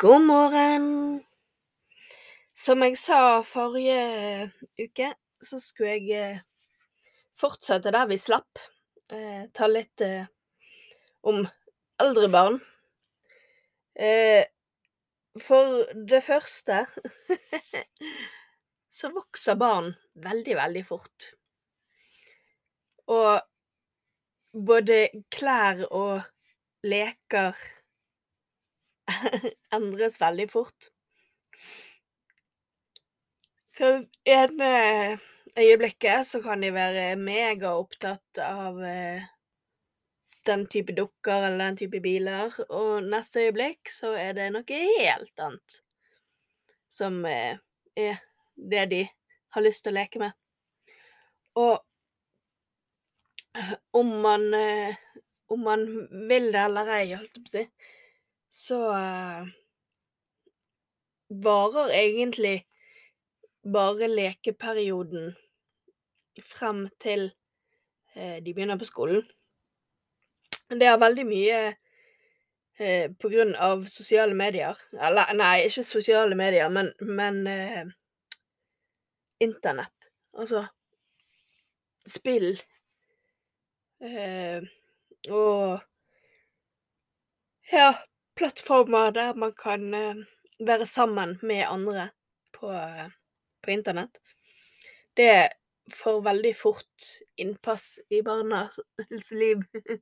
God morgen! Som jeg sa forrige uke, så skulle jeg eh, fortsette der vi slapp. Eh, ta litt eh, om eldre barn. Eh, for det første så vokser barn veldig, veldig fort. Og både klær og leker endres veldig fort. For ene øyeblikket så kan de være megaopptatt av eh, den type dukker eller den type biler, og neste øyeblikk så er det noe helt annet som eh, er det de har lyst til å leke med. Og om man eh, om man vil det eller ei, holdt jeg på å si, så eh, varer egentlig bare lekeperioden frem til de begynner på skolen. Det er veldig mye eh, på grunn av sosiale medier. Eller nei, ikke sosiale medier, men, men eh, internett. Altså spill. Eh, og ja, plattformer der man kan eh, være sammen med andre på, på internett. Det får veldig fort innpass i barnas liv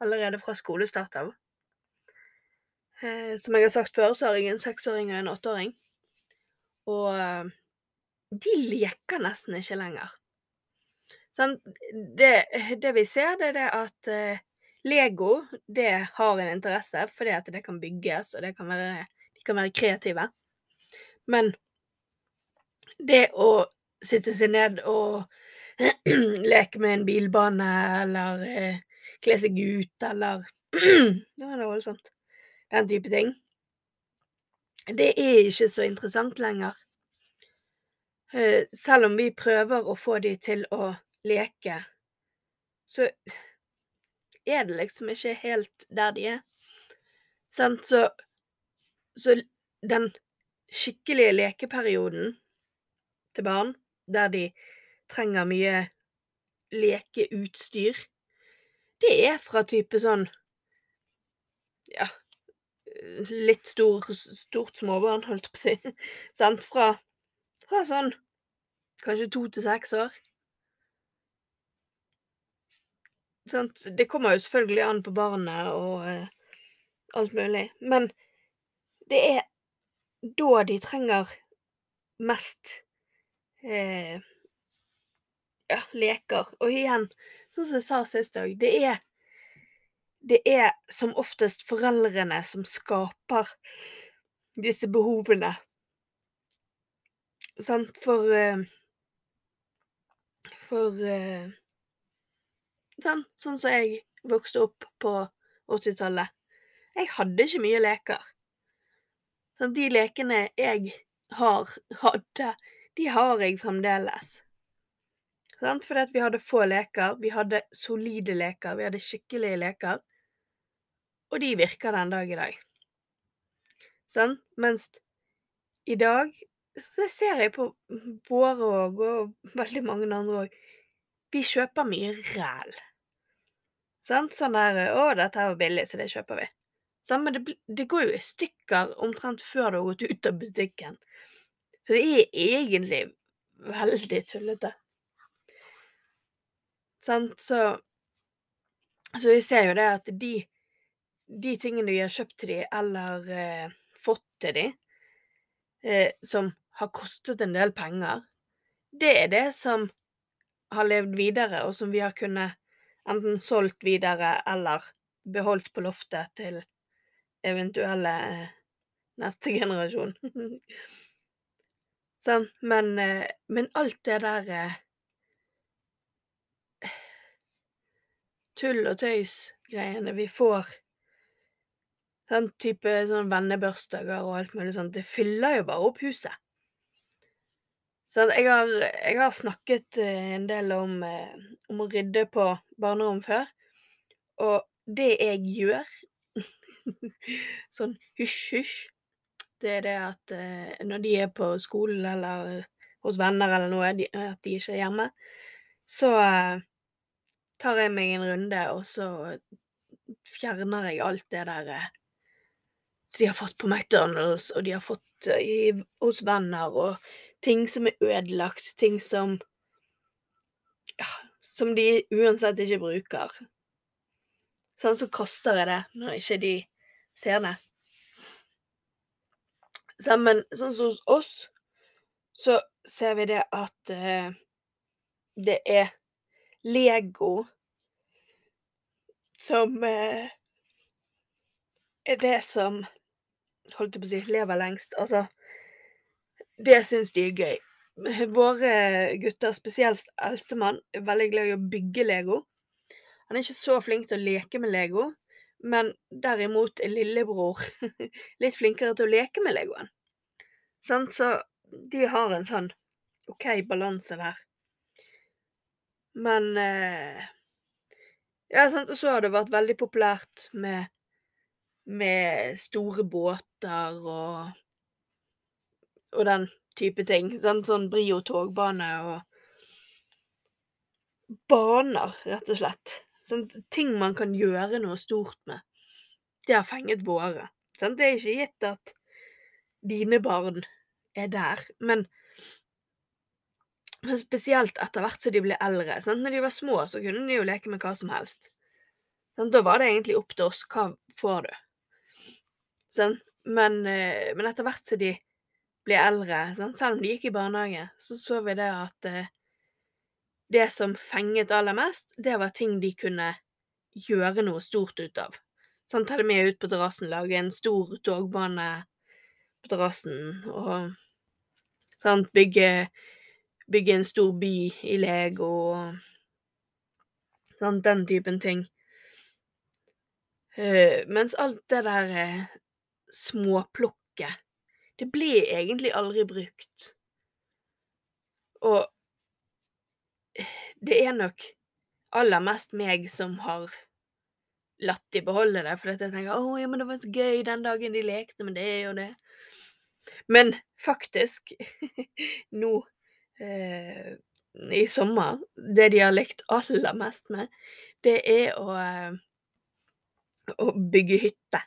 allerede fra skolestart av. Eh, som jeg har sagt før, så har jeg en seksåring og en åtteåring. Og eh, de leker nesten ikke lenger. Sånn, det, det, vi ser, det er det at eh, Lego det har en interesse fordi at det kan bygges, og det kan være, de kan være kreative. Men det å sitte seg ned og leke med en bilbane eller eh, kle seg ut, eller Det var voldsomt. Den type ting. Det er ikke så interessant lenger. Eh, selv om vi prøver å få de til å leke, så er det liksom ikke helt der de er. Sant, så Så den skikkelige lekeperioden til barn, der de trenger mye lekeutstyr, det er fra type sånn Ja, litt stor, stort småbarn, holdt på å si. Sant? Fra, fra sånn kanskje to til seks år. Sant? Det kommer jo selvfølgelig an på barnet og eh, alt mulig, men det er da de trenger mest eh, ja, leker. Og igjen, Sånn som jeg sa sist òg, det er Det er som oftest foreldrene som skaper disse behovene. Sant, for uh, For sånn, sånn som jeg vokste opp på 80-tallet. Jeg hadde ikke mye leker. Sånn, de lekene jeg har, hadde, de har jeg fremdeles. Sånn, Fordi vi hadde få leker, vi hadde solide leker, vi hadde skikkelige leker. Og de virker den dag i dag. Sånn? Mens i dag så ser jeg på våre òg, og veldig mange andre òg, vi kjøper mye ræl. Sant? Sånn der 'Å, dette her var billig, så det kjøper vi'. Sånn, men det, det, går jo i stykker omtrent før du har gått ut av butikken. Så det er egentlig veldig tullete. Sant, så Så vi ser jo det at de de tingene vi har kjøpt til de, eller eh, fått til de, eh, som har kostet en del penger, det er det som har levd videre, og som vi har kunnet enten solgt videre eller beholdt på loftet til eventuelle eh, neste generasjon. Sånn, men, eh, men alt det der eh, tull og tøys-greiene vi får Sånn type sånn vennebørsdager og alt mulig sånt, det fyller jo bare opp huset. Så jeg har, jeg har snakket eh, en del om, eh, om å rydde på barnerom før, og det jeg gjør sånn hysj-hysj, det er det at eh, når de er på skolen eller hos venner eller noe, at de ikke er hjemme, så tar jeg meg en runde, og så fjerner jeg alt det der som de har fått på McDonald's, og de har fått i, hos venner, og ting som er ødelagt, ting som ja, som de uansett ikke bruker. Sånn, så koster jeg det når ikke de ser det. Så, men sånn som hos oss, så ser vi det at uh, det er Lego som uh, er det som holdt jeg på å si, lever lengst. Altså, det syns de er gøy. Våre gutter, spesielt eldstemann, er veldig glad i å bygge Lego. Han er ikke så flink til å leke med Lego, men derimot er lillebror litt flinkere til å leke med Legoen. Sånn, så de har en sånn OK balanse der. Men eh, Ja, sant, og så har det vært veldig populært med med store båter og og den type ting. Sant? Sånn Brio togbane og baner, rett og slett. Sånn ting man kan gjøre noe stort med. Det har fenget våre. Sånn? Det er ikke gitt at dine barn er der, men spesielt etter hvert som de blir eldre. Sant? Når de var små, så kunne de jo leke med hva som helst. Sånn? Da var det egentlig opp til oss. Hva får du? Sånn? Men, eh, men etter hvert som de blir eldre, sant? selv om de gikk i barnehage, så så vi det at eh, det som fenget aller mest, det var ting de kunne gjøre noe stort ut av. Sånn, ta det med ut på terrassen, lage en stor togbane på terrassen, og sant, bygge, bygge en stor by i Lego, og sånn, den typen ting. Uh, mens alt det der uh, småplukket, det ble egentlig aldri brukt. Og det er nok aller mest meg som har latt de beholde det, fordi jeg tenker 'Å ja, men det var så gøy den dagen de lekte med det og det'. Men faktisk, nå eh, i sommer, det de har lekt aller mest med, det er å, eh, å bygge hytte.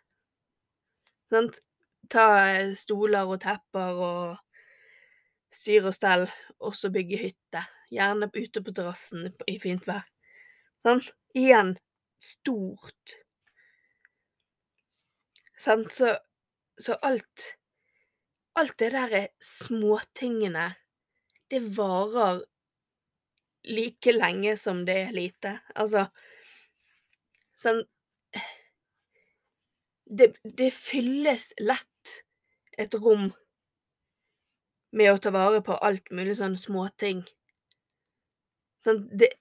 Sant? Ta eh, stoler og tepper og styr og stell, og så bygge hytte. Gjerne ute på terrassen i fint vær. Sånn. Igjen stort. Sant, så, så alt Alt det er småtingene, det varer like lenge som det er lite. Altså Sånn det, det fylles lett et rom med å ta vare på alt mulig sånn småting. Sånn, det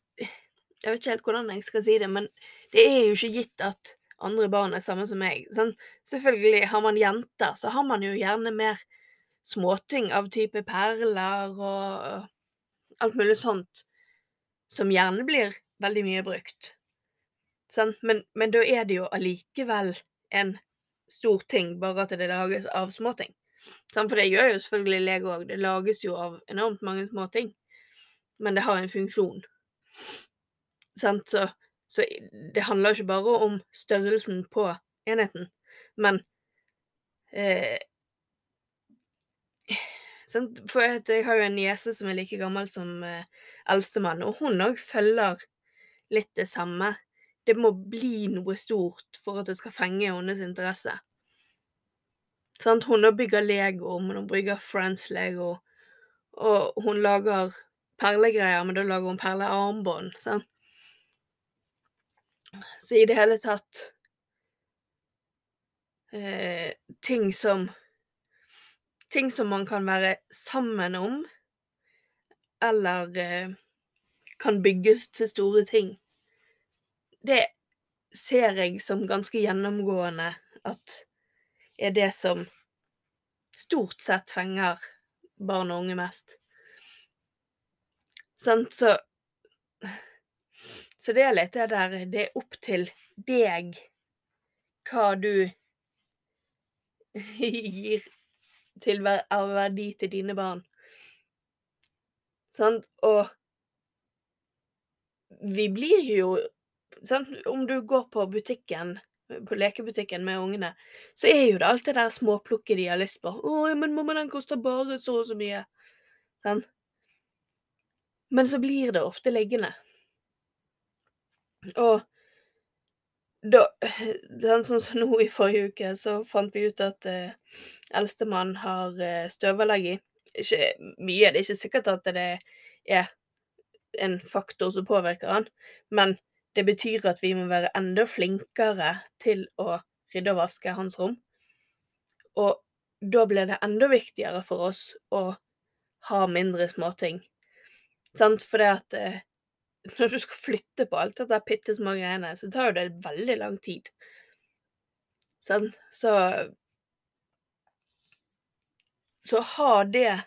Jeg vet ikke helt hvordan jeg skal si det, men det er jo ikke gitt at andre barn er samme som meg. Sånn, selvfølgelig, har man jenter, så har man jo gjerne mer småting av type perler og alt mulig sånt, som gjerne blir veldig mye brukt. Sånn, men, men da er det jo allikevel en stor ting, bare at det lages av småting. Sånn, for det gjør jo selvfølgelig Lego òg. Det lages jo av enormt mange småting. Men det har en funksjon. Så, så det handler jo ikke bare om størrelsen på enheten, men eh. For jeg har jo en niese som er like gammel som eh, eldstemann, og hun òg følger litt det samme det må bli noe stort for at det skal fenge hennes interesse. Sant? Hun bygger Lego, men hun bygger Friends-Lego, og hun lager perlegreier, men da lager hun perlearmbånd. Sant? Så i det hele tatt eh, ting som Ting som man kan være sammen om, eller eh, kan bygges til store ting. Det ser jeg som ganske gjennomgående at er det som stort sett fenger barn og unge mest. Sant, så Så det er litt det der Det er opp til deg hva du gir til av verdi til dine barn. Sant, og vi blir jo sant, Om du går på butikken, på lekebutikken med ungene, så er jo det alt det der småplukket de har lyst på. 'Å, men mamma, den koster bare så og så mye.' Sant? Men så blir det ofte liggende. Og da sånn som nå i forrige uke, så fant vi ut at eh, eldstemann har eh, støvallergi. Ikke mye, det er ikke sikkert at det er en faktor som påvirker han, men det betyr at vi må være enda flinkere til å rydde og vaske hans rom. Og da blir det enda viktigere for oss å ha mindre småting. Sant, for det at eh, når du skal flytte på alt dette bitte små greiene, så tar jo det veldig lang tid. Sant? så Så ha det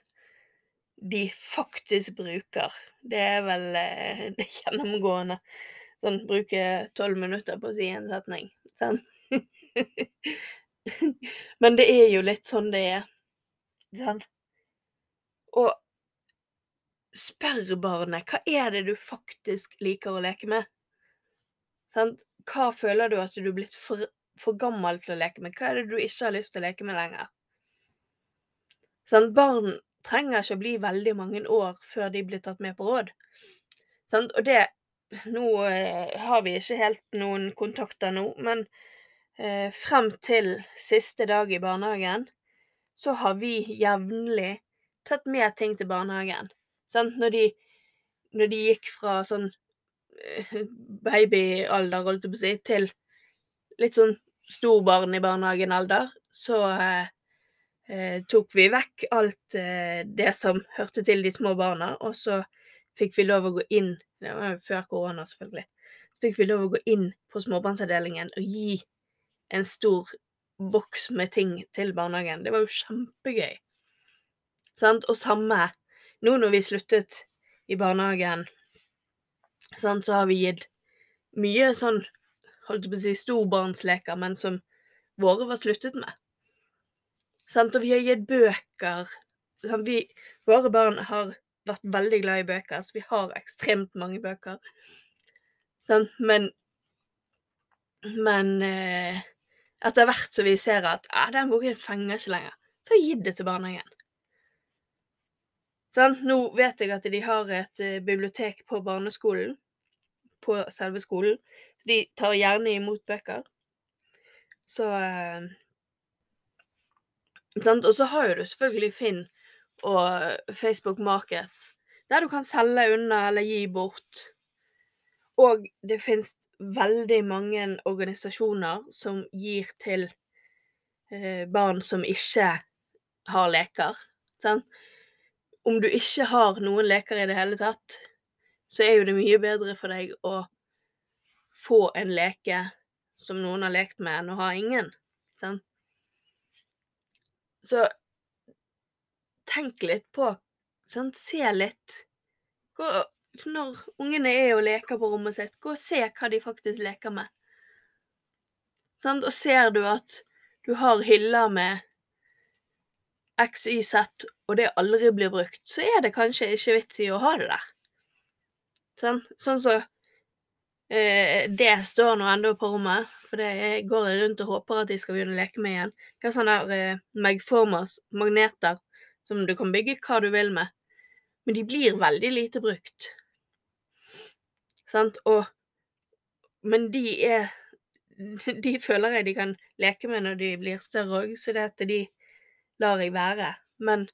de faktisk bruker. Det er vel eh, det gjennomgående. Sånn bruke tolv minutter på å si en setning. Sånn. Men det er jo litt sånn det er. Sånn. Og spør barnet hva er det du faktisk liker å leke med? Sånn. Hva føler du at du er blitt for, for gammel til å leke med? Hva er det du ikke har lyst til å leke med lenger? Sånn. Barn trenger ikke å bli veldig mange år før de blir tatt med på råd. Sånn. Og det Nå eh, har vi ikke helt noen kontakter nå, men eh, frem til siste dag i barnehagen så har vi jevnlig tatt med ting til barnehagen. Sant? Når de, når de gikk fra sånn eh, babyalder, holdt jeg på å si, til litt sånn storbarn i barnehagen-alder, så eh, tok vi vekk alt eh, det som hørte til de små barna, og så fikk vi lov å gå inn Det var jo før korona, selvfølgelig. Så fikk vi lov å gå inn på småbarnsavdelingen og gi en stor boks med ting til barnehagen. Det var jo kjempegøy. Sant? Og samme nå når vi sluttet i barnehagen, sant, så har vi gitt mye sånn, holdt på å si, storbarnsleker, men som våre var sluttet med. Sant? Og vi har gitt bøker. Sant? Vi, våre barn har vært veldig glad i bøker, så vi har ekstremt mange bøker. Sånn? Men Men eh, etter hvert som vi ser at ah, den boken fenger ikke lenger, så gi det til barnehagen. Sånn, nå vet jeg at de har et uh, bibliotek på barneskolen, på selve skolen. De tar gjerne imot bøker. Så eh? Og så har jo du selvfølgelig Finn og Facebook Markets, der du kan selge unna eller gi bort. Og det finnes veldig mange organisasjoner som gir til eh, barn som ikke har leker. Sånn? Om du ikke har noen leker i det hele tatt, så er jo det mye bedre for deg å få en leke som noen har lekt med, enn å ha ingen. Sånn? Så tenk litt på sant? Se litt. Gå, når ungene er og leker på rommet sitt, gå og se hva de faktisk leker med. Sant? Og ser du at du har hyller med XYZ, og det aldri blir brukt, så er det kanskje ikke vits i å ha det der. Sånn, sånn så eh, Det står nå ennå på rommet, for det går jeg rundt og håper at de skal begynne å leke med igjen. Vi har sånne der eh, Megformers, magneter, som du kan bygge hva du vil med. Men de blir veldig lite brukt. Sant, og Men de er De føler jeg de kan leke med når de blir større òg, så det at de lar jeg være. Men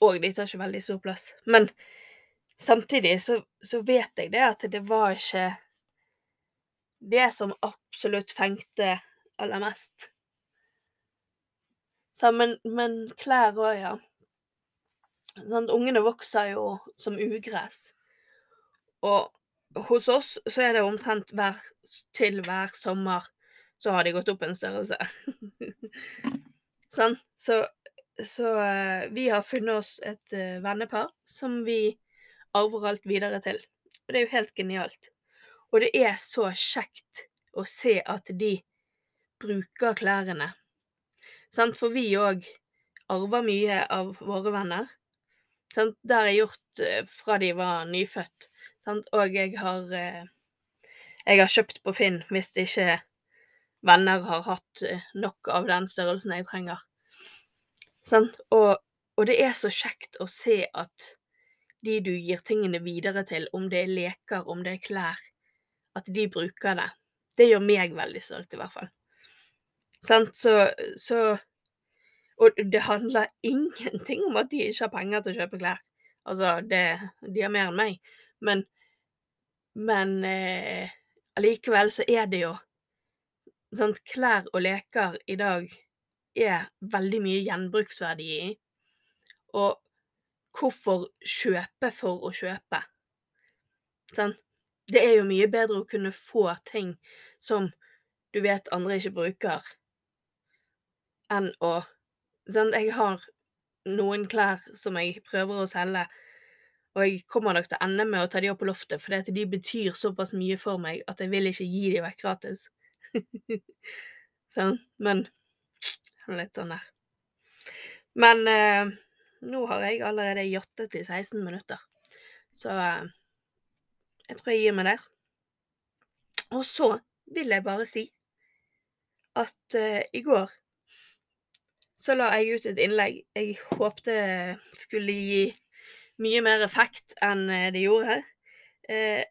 Og de tar ikke veldig stor plass. Men samtidig så, så vet jeg det at det var ikke det som absolutt fengte aller mest. Så, men, men klær òg, ja. Sånn, ungene vokser jo som ugress. Og hos oss så er det omtrent hver, til hver sommer så har de gått opp en størrelse. sånn. Så, så uh, vi har funnet oss et uh, vennepar som vi arver alt videre til. Og det er jo helt genialt. Og det er så kjekt å se at de bruker klærne. Sant? For vi òg arver mye av våre venner. Sant? Det har jeg gjort uh, fra de var nyfødt. Sant? Og jeg har Jeg har kjøpt på Finn hvis ikke venner har hatt eh, nok av den størrelsen jeg trenger. Sant? Og, og, det er så kjekt å se at de du gir tingene videre til, om det er leker, om det er klær, at de bruker det. Det gjør meg veldig stolt, i hvert fall. Sant? Så, så Og det handler ingenting om at de ikke har penger til å kjøpe klær. Altså, det, de har mer enn meg. Men, men eh, så er det jo Sant? Klær og leker i dag er veldig mye gjenbruksverdi i. Og hvorfor kjøpe for å kjøpe? Sant? Det er jo mye bedre å kunne få ting som du vet andre ikke bruker, enn å sånn, Jeg har noen klær som jeg prøver å selge, og jeg kommer nok til å ende med å ta de opp på loftet, fordi de betyr såpass mye for meg at jeg vil ikke gi de vekk gratis. sånn. Men litt sånn der. Men eh, nå har jeg allerede jattet i 16 minutter, så eh, jeg tror jeg gir meg der. Og så vil jeg bare si at eh, i går så la jeg ut et innlegg jeg håpte skulle gi mye mer effekt enn eh, det gjorde. Eh,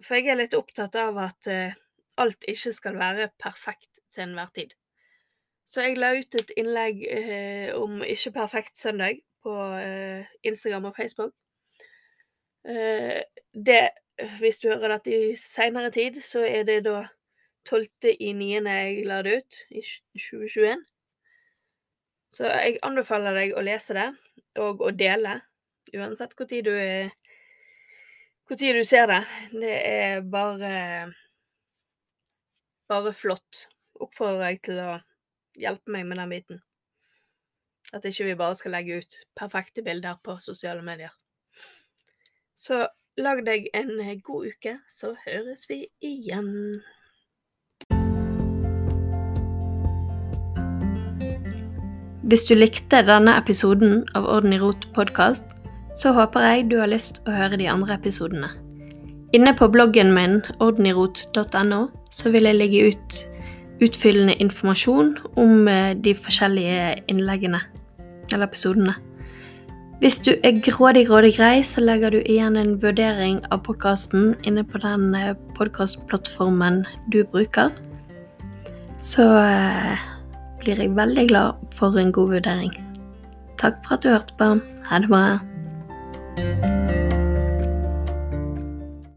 for jeg er litt opptatt av at eh, alt ikke skal være perfekt til enhver tid. Så jeg la ut et innlegg om Ikke perfekt søndag på Instagram og Facebook. Det, hvis du hører dette i seinere tid, så er det da 12. i 9. jeg la det ut, i 2021. Så jeg anbefaler deg å lese det, og å dele, uansett når du, du ser det. Det er bare bare flott. Oppfordrer jeg til å hjelpe meg med den biten. At ikke vi bare skal legge ut perfekte bilder på sosiale medier. Så lag deg en god uke, så høres vi igjen. Hvis du likte denne episoden av Orden i rot podkast, så håper jeg du har lyst å høre de andre episodene. Inne på bloggen min ordenirot.no så vil jeg legge ut utfyllende informasjon om eh, de forskjellige innleggene eller episodene. Hvis du er grådig, grådig grei, så legger du igjen en vurdering av podkasten inne på den eh, podkastplattformen du bruker. Så eh, blir jeg veldig glad for en god vurdering. Takk for at du hørte på. Ha det bra.